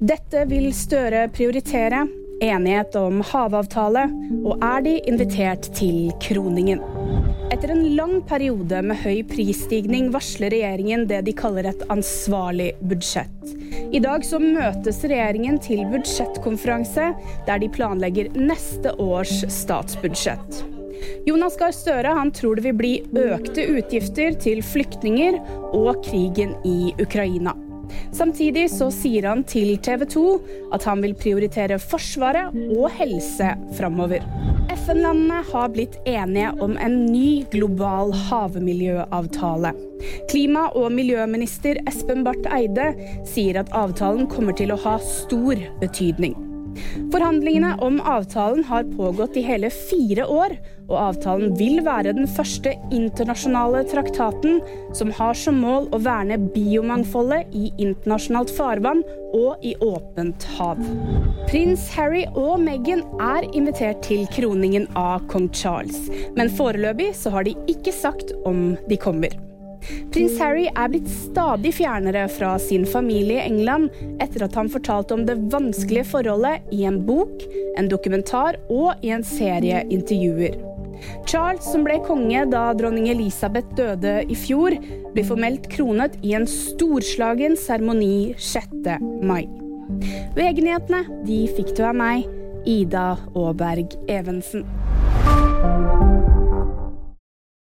Dette vil Støre prioritere. Enighet om havavtale. Og er de invitert til kroningen? Etter en lang periode med høy prisstigning varsler regjeringen det de kaller et ansvarlig budsjett. I dag så møtes regjeringen til budsjettkonferanse, der de planlegger neste års statsbudsjett. Jonas Gahr Støre han tror det vil bli økte utgifter til flyktninger og krigen i Ukraina. Samtidig så sier han til TV 2 at han vil prioritere Forsvaret og helse framover. FN-landene har blitt enige om en ny global havmiljøavtale. Klima- og miljøminister Espen Barth Eide sier at avtalen kommer til å ha stor betydning. Forhandlingene om avtalen har pågått i hele fire år, og avtalen vil være den første internasjonale traktaten som har som mål å verne biomangfoldet i internasjonalt farvann og i åpent hav. Prins Harry og Meghan er invitert til kroningen av kong Charles, men foreløpig så har de ikke sagt om de kommer. Prins Harry er blitt stadig fjernere fra sin familie i England etter at han fortalte om det vanskelige forholdet i en bok, en dokumentar og i en serie intervjuer. Charles, som ble konge da dronning Elisabeth døde i fjor, blir formelt kronet i en storslagen seremoni 6. mai. VG-nyhetene de fikk du av meg, Ida Aaberg Evensen.